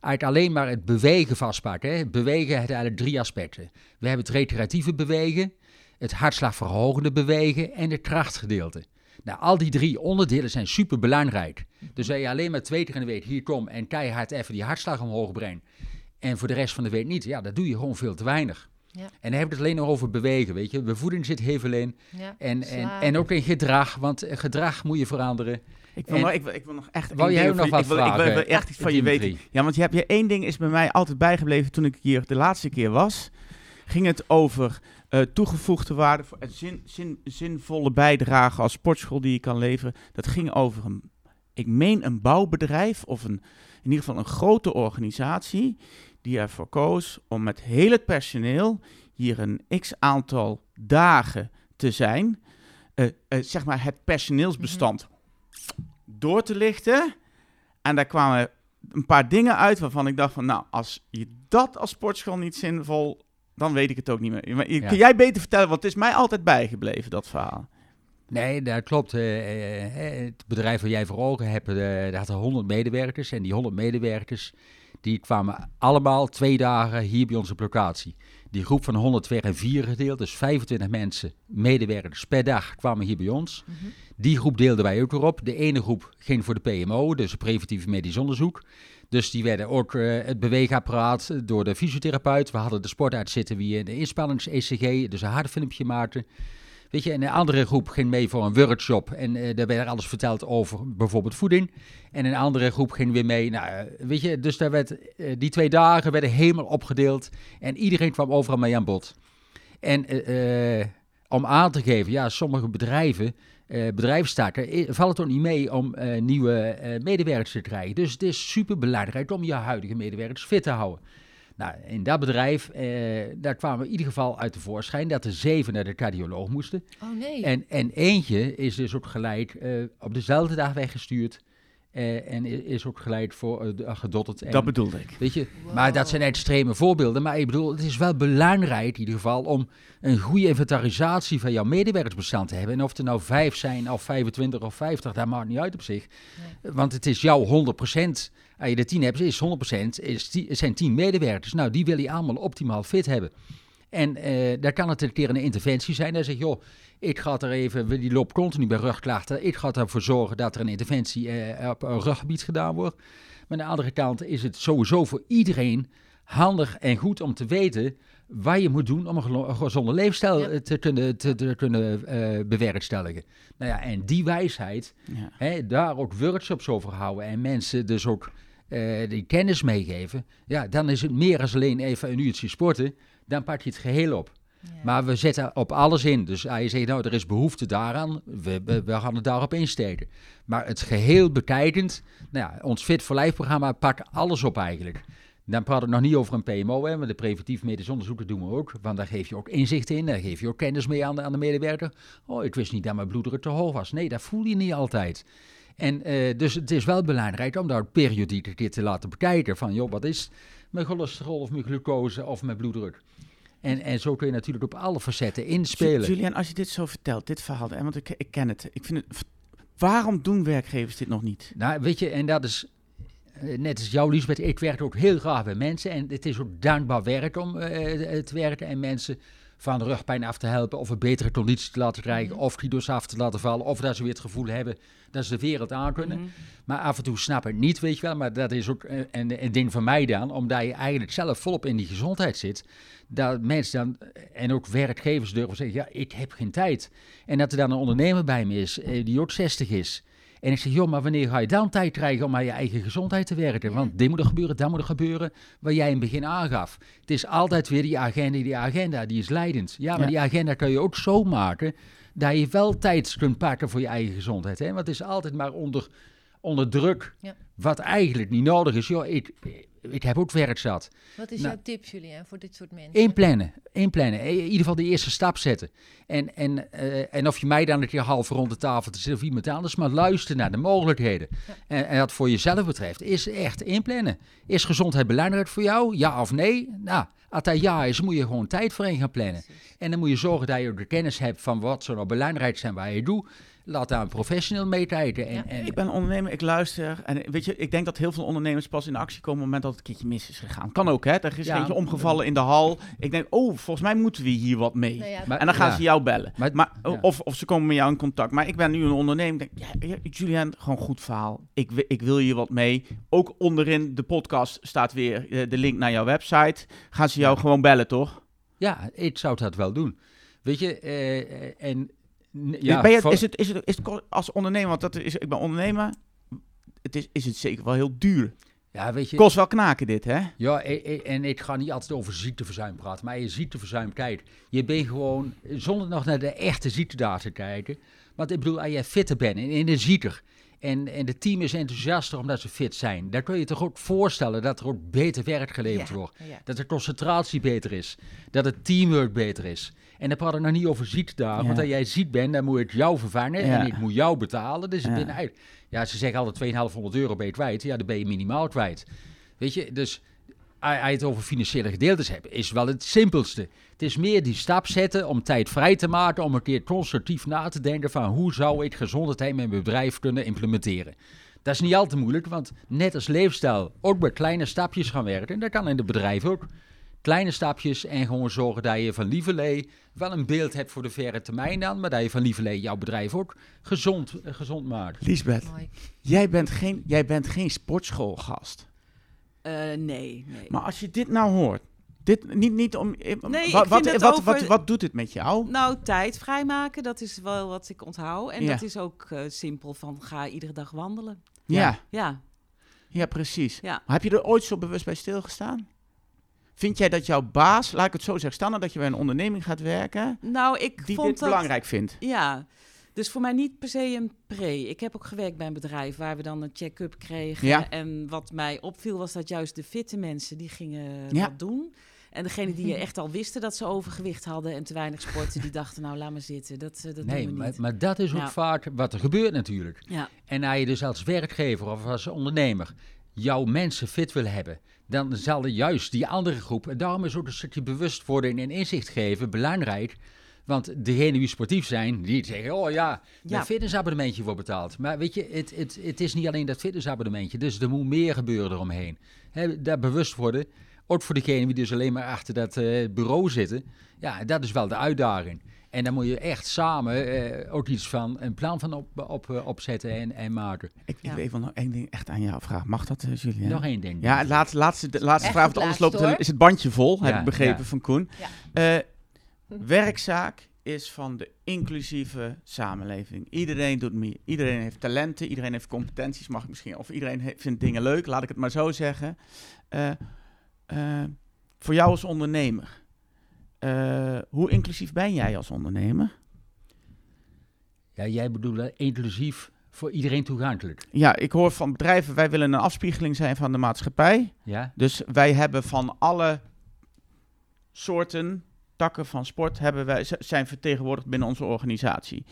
B: Uit alleen maar het bewegen vastpakken. Hè. Bewegen heeft eigenlijk drie aspecten. We hebben het recreatieve bewegen, het hartslagverhogende bewegen en het krachtgedeelte. Nou, al die drie onderdelen zijn super belangrijk. Dus als je alleen maar twee keer in de week hier komt en keihard even die hartslag omhoog brengt. En voor de rest van de week niet. Ja, dat doe je gewoon veel te weinig. Ja. En dan heb ik het alleen nog over bewegen, weet je. Bij voeding zit heel veel in.
A: Ja,
B: en, en, en ook in gedrag, want gedrag moet je veranderen.
C: Ik wil, nog, ik, wil, ik wil nog echt...
B: Wou jij nog wat
C: ik wil,
B: vragen?
C: Ik wil, ik wil echt iets van je weten. Ja, want je hebt je één ding is bij mij altijd bijgebleven toen ik hier de laatste keer was. Ging het over uh, toegevoegde waarde en zin, zin, zinvolle bijdrage als sportschool die je kan leveren. Dat ging over een, ik meen een bouwbedrijf of een, in ieder geval een grote organisatie die ervoor koos om met heel het personeel hier een x aantal dagen te zijn. Uh, uh, zeg maar het personeelsbestand mm-hmm. door te lichten. En daar kwamen een paar dingen uit waarvan ik dacht van, nou, als je dat als sportschool niet zinvol dan weet ik het ook niet meer. Maar, ja. Kun jij beter vertellen, want het is mij altijd bijgebleven, dat verhaal.
B: Nee, dat klopt. Uh, het bedrijf waar jij voor ogen hebt, uh, daar hadden 100 medewerkers. En die 100 medewerkers, die kwamen allemaal twee dagen hier bij onze locatie. Die groep van 100 werd in vier gedeeld, dus 25 mensen, medewerkers per dag, kwamen hier bij ons. Mm -hmm. Die groep deelden wij ook erop. De ene groep ging voor de PMO, dus preventief medisch onderzoek. Dus die werden ook uh, het beweegapparaat door de fysiotherapeut. We hadden de sportarts zitten wie een inspannings-ECG, dus een hartfilmpje maakte. Weet je, en een andere groep ging mee voor een workshop en uh, daar werd alles verteld over bijvoorbeeld voeding. En een andere groep ging weer mee, nou, weet je, dus daar werd, die twee dagen werden helemaal opgedeeld en iedereen kwam overal mee aan bod. En om aan te geven, ja, sommige bedrijven uh, bedrijven starten, valt het ook niet mee om uh, nieuwe uh, medewerkers te krijgen. Dus het is super belangrijk om je huidige medewerkers fit te houden. Nou, in dat bedrijf, daar kwamen we in ieder geval uit de voorschijn dat er zeven naar de cardioloog moesten.
A: Oh nee.
B: En, en eentje is dus ook gelijk op dezelfde dag weggestuurd. Uh, en is ook geleid voor uh, gedotterd. En,
C: dat bedoelde ik.
B: Weet je, wow. maar dat zijn extreme voorbeelden. Maar ik bedoel, het is wel belangrijk in ieder geval om een goede inventarisatie van jouw medewerkersbestand te hebben. En of er nou vijf zijn, of 25 of 50, dat maakt niet uit op zich. Nee. Want het is jouw 100%. Als je de 10 hebt, is 100%, is zijn 10 medewerkers. Nou, die wil je allemaal optimaal fit hebben. En uh, daar kan het een keer een interventie zijn. Dan zeg je, joh, ik ga er even, die loopt continu bij rugklachten. Ik ga ervoor zorgen dat er een interventie uh, op een ruggebied gedaan wordt. Maar aan de andere kant is het sowieso voor iedereen handig en goed om te weten wat je moet doen om een gezonde leefstijl ja. te kunnen, te, te kunnen uh, bewerkstelligen. Nou ja, en die wijsheid, ja. hè, daar ook workshops over houden en mensen dus ook uh, die kennis meegeven. Ja, dan is het meer als alleen even een uurtje sporten dan pak je het geheel op. Ja. Maar we zetten op alles in. Dus als je zegt, nou, er is behoefte daaraan, we, we, we gaan het daarop insteken. Maar het geheel bekijkend, nou ja, ons Fit for Life programma pakt alles op eigenlijk. Dan praat ik nog niet over een PMO, hè, maar de preventief medisch onderzoeken doen we ook. Want daar geef je ook inzicht in, daar geef je ook kennis mee aan de, aan de medewerker. Oh, ik wist niet dat mijn bloeddruk te hoog was. Nee, dat voel je niet altijd. En uh, dus het is wel belangrijk om daar periodiek dit te laten bekijken. Van, joh, wat is mijn cholesterol of mijn glucose of mijn bloeddruk? En, en zo kun je natuurlijk op alle facetten inspelen.
C: Julian, als je dit zo vertelt, dit verhaal, hè, want ik, ik ken het. Ik vind het. Waarom doen werkgevers dit nog niet?
B: Nou, weet je, en dat is net als jou, Lisbeth, ik werk ook heel graag bij mensen. En het is ook dankbaar werk om uh, te werken en mensen van de rugpijn af te helpen, of een betere conditie te laten krijgen, of kilo's af te laten vallen, of dat ze weer het gevoel hebben dat ze de wereld aan kunnen. Mhm. Maar af en toe snap ik niet, weet je wel. Maar dat is ook een, een ding van mij dan, omdat je eigenlijk zelf volop in die gezondheid zit. Dat mensen dan, en ook werkgevers durven zeggen, ja, ik heb geen tijd. En dat er dan een ondernemer bij me is, eh, die ook 60 is. En ik zeg, joh, maar wanneer ga je dan tijd krijgen om aan je eigen gezondheid te werken? Want dit moet er gebeuren, dat moet er gebeuren, wat jij in het begin aangaf. Het is altijd weer die agenda, die agenda, die is leidend. Ja, maar die agenda kan je ook zo maken dat je wel tijd kunt pakken voor je eigen gezondheid. Hè? Want het is altijd maar onder, onder druk, ja. Wat eigenlijk niet nodig is. Joh, ik, ik heb ook werk zat.
A: Wat is nou, jouw tip, Julien, voor dit soort mensen?
B: Inplannen, inplannen. In ieder geval de eerste stap zetten. En, en, uh, en of je mij dan een keer half rond de tafel te zitten of iemand anders, maar luister naar de mogelijkheden. En, en wat voor jezelf betreft, is echt inplannen. Is gezondheid belangrijk voor jou? Ja of nee? Nou, als dat ja is, moet je gewoon tijd voor in gaan plannen. En dan moet je zorgen dat je de kennis hebt van wat zo nou belangrijk zijn waar je doet laat daar een professional mee kijken. En, en,
C: ik ben ondernemer, ik luister. En weet je, ik denk dat heel veel ondernemers pas in actie komen op het moment dat het een keertje mis is gegaan. Kan ook, hè? Er is ja, eentje omgevallen in de hal. Ik denk, oh, volgens mij moeten we hier wat mee. Nou en dan gaan ze jou bellen. Maar, of, of ze komen met jou in contact. Maar ik ben nu een ondernemer. Denk, ja, Julian, gewoon goed verhaal. Ik, ik wil hier wat mee. Ook onderin de podcast staat weer eh, de link naar jouw website. Gaan ze jou gewoon bellen, toch?
B: Ja, ik zou dat wel doen. Weet je, uh, en
C: ja, ben je, is, het, is, het, is het als ondernemer, want dat is, ik ben ondernemer, het is, is het zeker wel heel duur. Ja, weet je, Kost wel knaken dit, hè?
B: Ja, en ik ga niet altijd over ziekteverzuim praten, maar je ziekteverzuim, kijk, je bent gewoon, zonder nog naar de echte ziektedata te kijken, want ik bedoel, als jij fitter bent en energieker, en, en het team is enthousiaster omdat ze fit zijn. Dan kun je toch ook voorstellen dat er ook beter werk geleverd wordt. Dat de concentratie beter is. Dat het teamwork beter is. En dan praat ik nog niet over ziektedagen. Want als jij ziek bent, dan moet ik jou vervangen. En ik moet jou betalen. Dus ik ben Ja, ze zeggen altijd 2500 euro ben je kwijt. Ja, dan ben je minimaal kwijt. Weet je, dus als je het over financiële gedeeltes hebt, is wel het simpelste. Het is meer die stap zetten om tijd vrij te maken, om een keer constructief na te denken van hoe zou ik gezondheid in mijn bedrijf kunnen implementeren. Dat is niet al te moeilijk, want net als leefstijl ook met kleine stapjes gaan werken. En dat kan in het bedrijf ook. Kleine stapjes en gewoon zorgen dat je van lieverlee wel een beeld hebt voor de verre termijn dan, maar dat je van lieverlee jouw bedrijf ook gezond, eh, gezond maakt.
C: Lisbeth, jij bent geen, jij bent geen sportschoolgast.
D: Uh, nee, nee.
C: Maar als je dit nou hoort, dit niet, niet om. Eh, nee, wat, wat, wat, wat, wat, doet het met jou?
D: Nou, tijd vrijmaken, dat is wel wat ik onthoud. En dat is ook uh, simpel van ga iedere dag wandelen.
C: Ja.
D: Ja,
C: ja. precies. Ja. Maar heb je er ooit zo bewust bij stilgestaan? Vind jij dat jouw baas, laat ik het zo zeggen, staan dat je bij een onderneming gaat werken,
D: nou, ik
C: die
D: vond
C: dit
D: dat,
C: belangrijk vindt?
D: Ja, dus voor mij niet per se een pre. Ik heb ook gewerkt bij een bedrijf waar we dan een check-up kregen. Ja. En wat mij opviel was dat juist de fitte mensen, die gingen ja. dat doen. En degene die echt al wisten dat ze overgewicht hadden en te weinig sporten, die dachten, nou laat maar zitten. Dat, eh, dat nee, doen we
B: maar,
D: niet.
B: maar dat is ook vaak wat er gebeurt natuurlijk. Ja. En als je dus als werkgever of als ondernemer jouw mensen fit wil hebben, dan zal juist die andere groep, en daarom is ook een stukje bewustwording en inzicht geven belangrijk. Want degenen die sportief zijn, die zeggen, oh ja, een fitnessabonnementje wordt betaald. Maar weet je, het, het, het is niet alleen dat fitnessabonnementje, dus er moet meer gebeuren eromheen. He, daar bewust worden, ook voor degenen die dus alleen maar achter dat uh, bureau zitten. Ja, dat is wel de uitdaging. En dan moet je echt samen uh, ook iets van een plan van op, op, uh, opzetten en, en maken.
C: Ik, ik wil even nog één ding echt aan jou vragen. Mag dat, uh, Julia?
B: Nog één ding.
C: Ja, laat, laatste, de laatste vraag, want anders loopt het, is het bandje vol, ja, heb ik begrepen ja. van Koen. Ja. werkzaak is van de inclusieve samenleving. Iedereen doet meer. Iedereen heeft talenten, iedereen heeft competenties, mag ik misschien. Of iedereen heeft, vindt dingen leuk, laat ik het maar zo zeggen. voor jou als ondernemer uh, hoe inclusief ben jij als ondernemer?
B: Ja, jij bedoelt inclusief voor iedereen toegankelijk.
C: Ja, ik hoor van bedrijven, wij willen een afspiegeling zijn van de maatschappij.
B: Ja?
C: Dus wij hebben van alle soorten takken van sport hebben wij, zijn vertegenwoordigd binnen onze organisatie.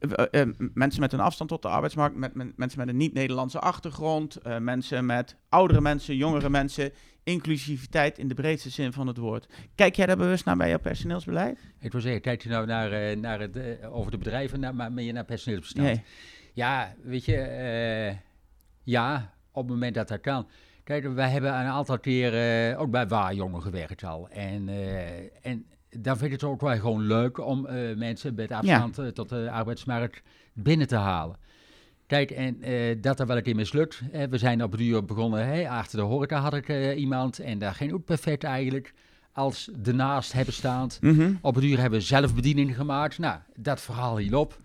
C: Eh, eh, mensen met een afstand tot de arbeidsmarkt, met, met- mensen met een niet-Nederlandse achtergrond, eh, mensen met oudere mensen, jongere mensen, inclusiviteit in de breedste zin van het woord. Kijk jij daar bewust naar bij jouw personeelsbeleid?
B: Ik wil zeggen, kijk je nou naar, eh, naar het, eh, over de bedrijven, naar, maar meer naar personeelsbestand?
C: Nee.
B: Ja, weet je, eh, ja, op het moment dat dat kan. Kijk, wij hebben een aantal keer ook bij Waarjongen gewerkt al. En, eh, en dan vind ik het ook wel gewoon leuk om mensen met afstand tot de arbeidsmarkt binnen te halen. Kijk, en eh, dat er wel een keer mislukt. We zijn op het duur begonnen, achter de horeca had ik eh, iemand. En daar ging ook perfect eigenlijk. Als ernaast hebben staand.
C: Mhm.
B: Op het uur hebben we zelfbediening gemaakt. Nou, dat verhaal hielp.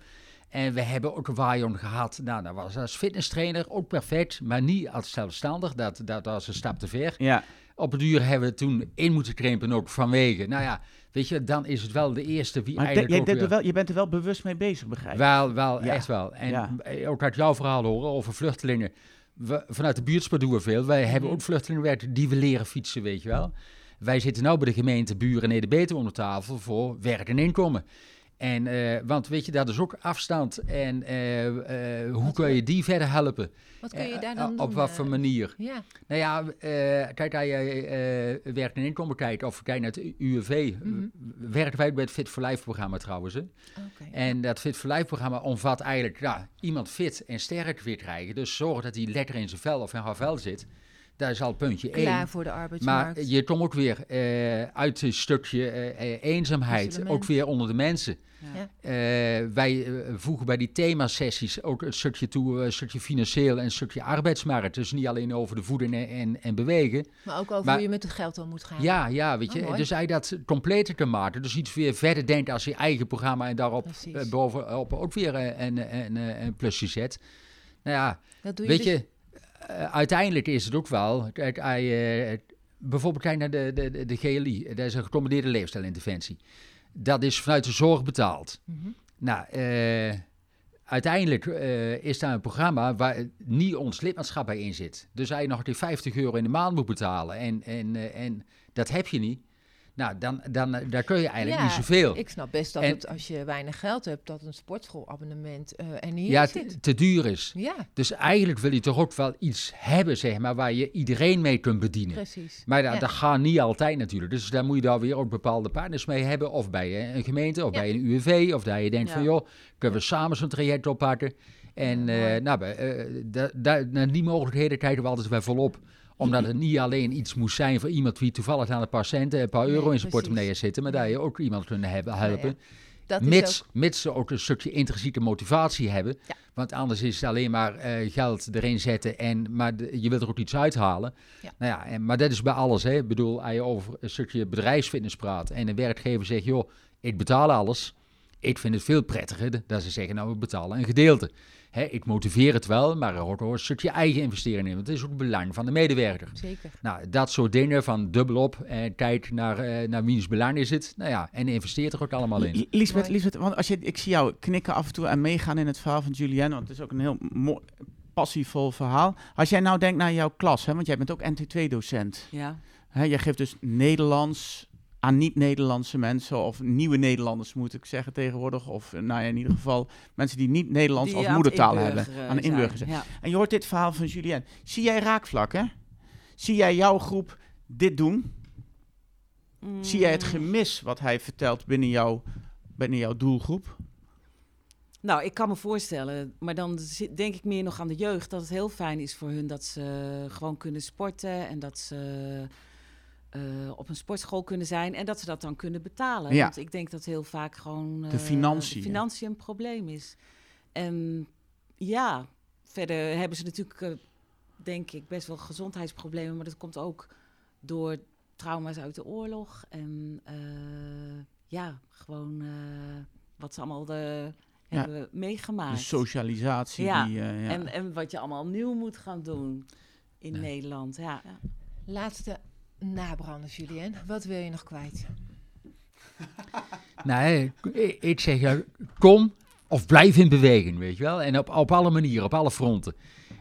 B: En we hebben ook een waaien gehad. Nou, dat was als fitnesstrainer ook perfect, maar niet als zelfstandig. Dat, dat was een stap te ver.
C: Ja,
B: Op het uur hebben we toen in moeten krimpen ook vanwege. Nou ja, weet je, dan is het wel de eerste wie
C: maar de-
B: eigenlijk
C: jij
B: weer-
C: wel, je bent er wel bewust mee bezig, begrijp ik?
B: wel, wel,
C: Ja.
B: echt wel. En
C: Ja.
B: ook uit jouw verhaal horen over vluchtelingen. We, vanuit de buurtsport doen we veel. Wij hebben
C: Mhm.
B: ook vluchtelingenwerk die we leren fietsen, weet je wel. Wij zitten nu bij de gemeente Buren en Beter om de tafel voor werk en inkomen. En, eh, want weet je, dat is ook afstand. En eh, eh, hoe kun je die verder helpen?
A: Wat kun je daar dan doen?
B: Op wat voor manier?
A: Ja,
B: Nou ja, kijk, als je eh, werk en inkomen kijkt, of kijk naar het UWV,
A: Mhm.
B: werken wij bij het Fit for Life programma trouwens. Hè? En dat Fit for Life programma omvat eigenlijk ja, iemand fit en sterk weer krijgen. Dus zorg dat hij lekker in zijn vel of in haar vel zit. Dat is al puntje
A: Klaar
B: één.
A: voor de
B: Maar
A: arbeidsmarkt.
B: je komt ook weer eh, uit een stukje eh, eh, eenzaamheid,
A: Isolement.
B: ook weer onder de mensen.
D: Ja.
B: Eh, wij voegen bij die themasessies ook een stukje toe, eh, een stukje financieel en een stukje arbeidsmarkt. Dus niet alleen over de voeden en, en, en bewegen.
A: maar ook over
B: maar-
A: hoe je met het geld om moet gaan.
B: Ja, ja, weet
A: Oh,
B: je. dus hij dat completer kan maken. Dus iets weer verder denkt als je eigen programma en daarop bovenop ook weer een, een, een, een plusje zet. Nou ja,
A: Dat doe je
B: weet
A: dus-
B: je, uiteindelijk is het ook wel. Kijk, hij, eh, bijvoorbeeld kijk naar de, de, de, GLI, dat is een gecombineerde leefstijlinterventie. Dat is vanuit de zorg betaald.
A: Mhm.
B: Nou, eh, uiteindelijk eh, is daar een programma waar niet ons lidmaatschap bij in zit. Dus je nog die 50 euro in de maand moet betalen en, en, eh, en dat heb je niet. Nou, dan, dan eh, daar kun je eigenlijk
A: Ja,
B: niet zoveel.
A: Ik snap best dat
B: En-
A: het, als je weinig geld hebt, dat een sportschoolabonnement eh er niet
B: ja, te, duur is.
A: Ja,
B: Dus eigenlijk wil je toch ook wel iets hebben, zeg maar, waar je iedereen mee kunt bedienen.
A: precies.
B: Maar dat,
A: Ja.
B: dat gaat niet altijd natuurlijk. Dus daar moet je daar weer ook bepaalde partners mee hebben. Of bij eh, een gemeente, of bij een UWV. Of dat je denkt van, joh, kunnen we samen zo'n traject oppakken. En eh,
A: mooi.
B: nou, bij, eh, da, da, naar die mogelijkheden kijken we altijd wel volop. Omdat het niet alleen iets moest zijn voor iemand die toevallig aan een paar centen, een paar
A: Nee,
B: euro in zijn portemonnee zitten. Maar dat je ook iemand kunt hebben,
A: Nou ja,
B: helpen.
A: Dat is
B: Mits,
A: ook,
B: mits ze ook een stukje intrinsieke motivatie hebben.
A: Ja.
B: Want anders is het alleen maar eh, geld erin zetten. En, maar de- je wilt er ook iets uithalen.
A: Ja.
B: Nou ja, en, maar dat is bij alles. Hè. Ik bedoel, als je over een stukje bedrijfsfitness praat. En een werkgever zegt, joh, ik betaal alles. Ik vind het veel prettiger dat ze zeggen, nou, we betalen een gedeelte. Hè, ik motiveer het wel, maar er hoort ook een stukje eigen investering in. Want het is ook het belang van de medewerker.
A: zeker.
B: Nou, dat soort dingen van dubbelop. En kijk naar, eh, naar wiens belang is het. Nou ja, en investeert er ook allemaal in.
C: Li- Liesbeth,
A: Mooi.
C: Liesbeth, want als je, ik zie jou knikken af en toe en meegaan in het verhaal van Julianne, want het is ook een heel mooi, passievol verhaal. Als jij nou denkt naar jouw klas, hè, want jij bent ook NT2-docent.
D: Ja.
C: Hè, jij geeft dus Nederlands aan niet-Nederlandse mensen, of nieuwe Nederlanders moet ik zeggen tegenwoordig, of eh, nou ja, in ieder geval mensen die niet Nederlands
D: Die
C: als moedertaal hebben, aan.
D: Ja.
C: En je hoort dit verhaal van Julianne. Zie jij raakvlakken? Zie jij jouw groep dit doen? Zie jij het
D: Mm.
C: gemis wat hij vertelt binnen jouw, binnen jouw doelgroep?
D: Nou, ik kan me voorstellen, maar dan denk ik meer nog aan de jeugd, dat het heel fijn is voor hun dat ze gewoon kunnen sporten en dat ze eh, op een sportschool kunnen zijn en dat ze dat dan kunnen betalen.
C: Ja.
D: Want ik denk dat heel vaak gewoon
C: De
D: eh,
C: financiën.
D: de financiën een probleem is. En ja, verder hebben ze natuurlijk, eh, denk ik, best wel gezondheidsproblemen, maar dat komt ook door trauma's uit de oorlog en eh, ja, gewoon eh, wat ze allemaal de,
C: Ja.
D: hebben meegemaakt.
C: De socialisatie.
D: Ja,
C: Die, eh, ja.
D: En, en wat je allemaal nieuw moet gaan doen in
B: Ja.
D: Nederland. Ja.
A: Laatste nabranders, Julien. Wat wil je nog kwijt?
B: Nee, ik- zeg ja, kom of blijf in beweging, weet je wel. En op, op alle manieren, op alle fronten.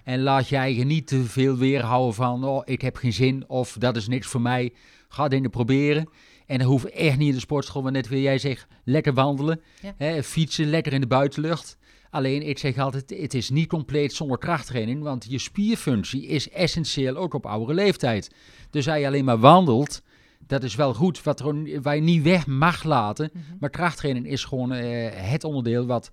B: En laat je eigen niet te veel weerhouden van, oh, ik heb geen zin of dat is niks voor mij. Ga dingen proberen. En dan hoeft echt niet in de sportschool, maar net weer jij zegt, lekker wandelen,
A: Ja.
B: hè, fietsen, lekker in de buitenlucht. Alleen, ik zeg altijd, het is niet compleet zonder krachttraining, want je spierfunctie is essentieel ook op oudere leeftijd. Dus als je alleen maar wandelt, dat is wel goed, wat er, waar je niet weg mag laten.
A: Mhm.
B: Maar krachttraining is gewoon eh, het onderdeel wat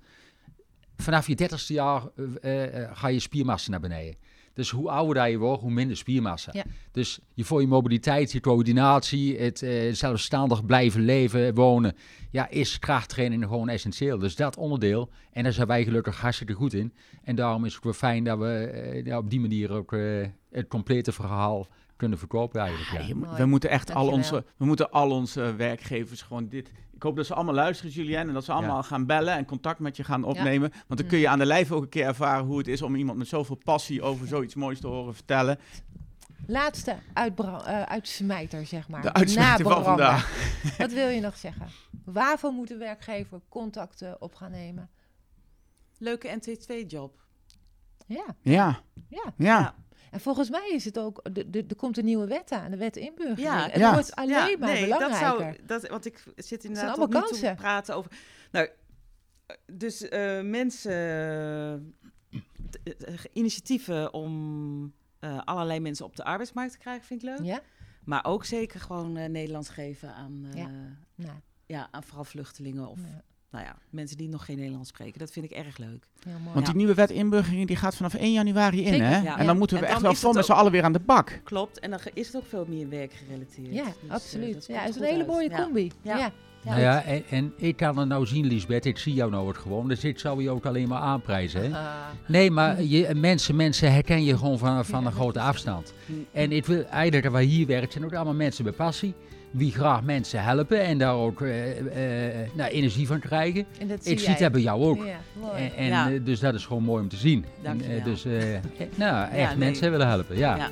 B: vanaf je dertigste jaar eh, eh, ga je spiermassa naar beneden. Dus hoe ouder je wordt, hoe minder spiermassa.
A: Ja.
B: Dus je, voor je mobiliteit, je coördinatie, het eh, zelfstandig blijven leven, wonen, ja, is krachttraining gewoon essentieel. Dus dat onderdeel, en daar zijn wij gelukkig hartstikke goed in. En daarom is het ook wel fijn dat we eh, ja, op die manier ook eh, het complete verhaal kunnen verkopen eigenlijk.
C: Ja,
A: Mooi.
C: we moeten echt al onze, we moeten al onze werkgevers gewoon dit. Ik hoop dat ze allemaal luisteren, Julien, en dat ze allemaal
B: Ja.
C: gaan bellen en contact met je gaan opnemen. Want dan kun je aan de lijf ook een keer ervaren hoe het is om iemand met zoveel passie over zoiets moois te horen vertellen.
A: Laatste eh, uitsmijter, zeg maar.
C: De uitsmijter van vandaag.
A: Wat wil je nog zeggen? Waarvoor moet de werkgever contacten op gaan nemen?
D: Leuke NT2-job.
A: Ja,
C: Ja,
A: ja.
C: ja.
A: En volgens mij is het ook, de- de- er komt een nieuwe wet aan, de wet inburgering.
D: Ja,
A: het
C: ja.
A: wordt alleen
D: Ja,
A: maar
D: nee,
A: belangrijker.
D: Dat zou, dat, want ik zit inderdaad tot nu toe te praten over... Nou, dus eh, mensen... eh, initiatieven om eh, allerlei mensen op de arbeidsmarkt te krijgen, vind ik leuk.
A: Ja?
D: Maar ook zeker gewoon Nederlands geven aan,
A: Ja.
D: ja.
A: Nou,
D: aan vooral vluchtelingen of
A: nou
D: ja, mensen die nog geen Nederlands spreken. Dat vind ik erg leuk.
A: mooi.
C: Want die nieuwe wet inburgering die gaat vanaf 1 januari in,
A: Zeker,
C: hè?
D: ja.
C: En dan moeten we echt wel vol
D: het
C: met z'n allen weer aan de bak.
D: Klopt, en dan is het ook veel meer werkgerelateerd.
A: ja,
D: Dus, eh,
A: absoluut. ja, het is een hele
D: uit.
A: mooie
D: Ja.
A: combi. Ja.
D: Ja.
B: Nou ja, en, en ik kan het nou zien, Lisbeth, ik zie jou nou ook gewoon, dus ik zou je ook alleen maar aanprijzen. Hè?
A: Ah,
B: Nee, maar je, mensen, mensen herken je gewoon van, van een grote afstand. En ik wil eigenlijk dat wij hier werken, zijn ook allemaal mensen met passie, die graag mensen helpen en daar ook eh, eh, nou, energie van krijgen.
A: en dat zie
B: Ik zie
A: jij.
B: het bij jou ook.
A: Ja.
B: En, en
D: Ja.
B: eh, dus dat is gewoon mooi om te zien. En, dus nou, echt
D: nee.
B: mensen willen helpen.
D: Ja.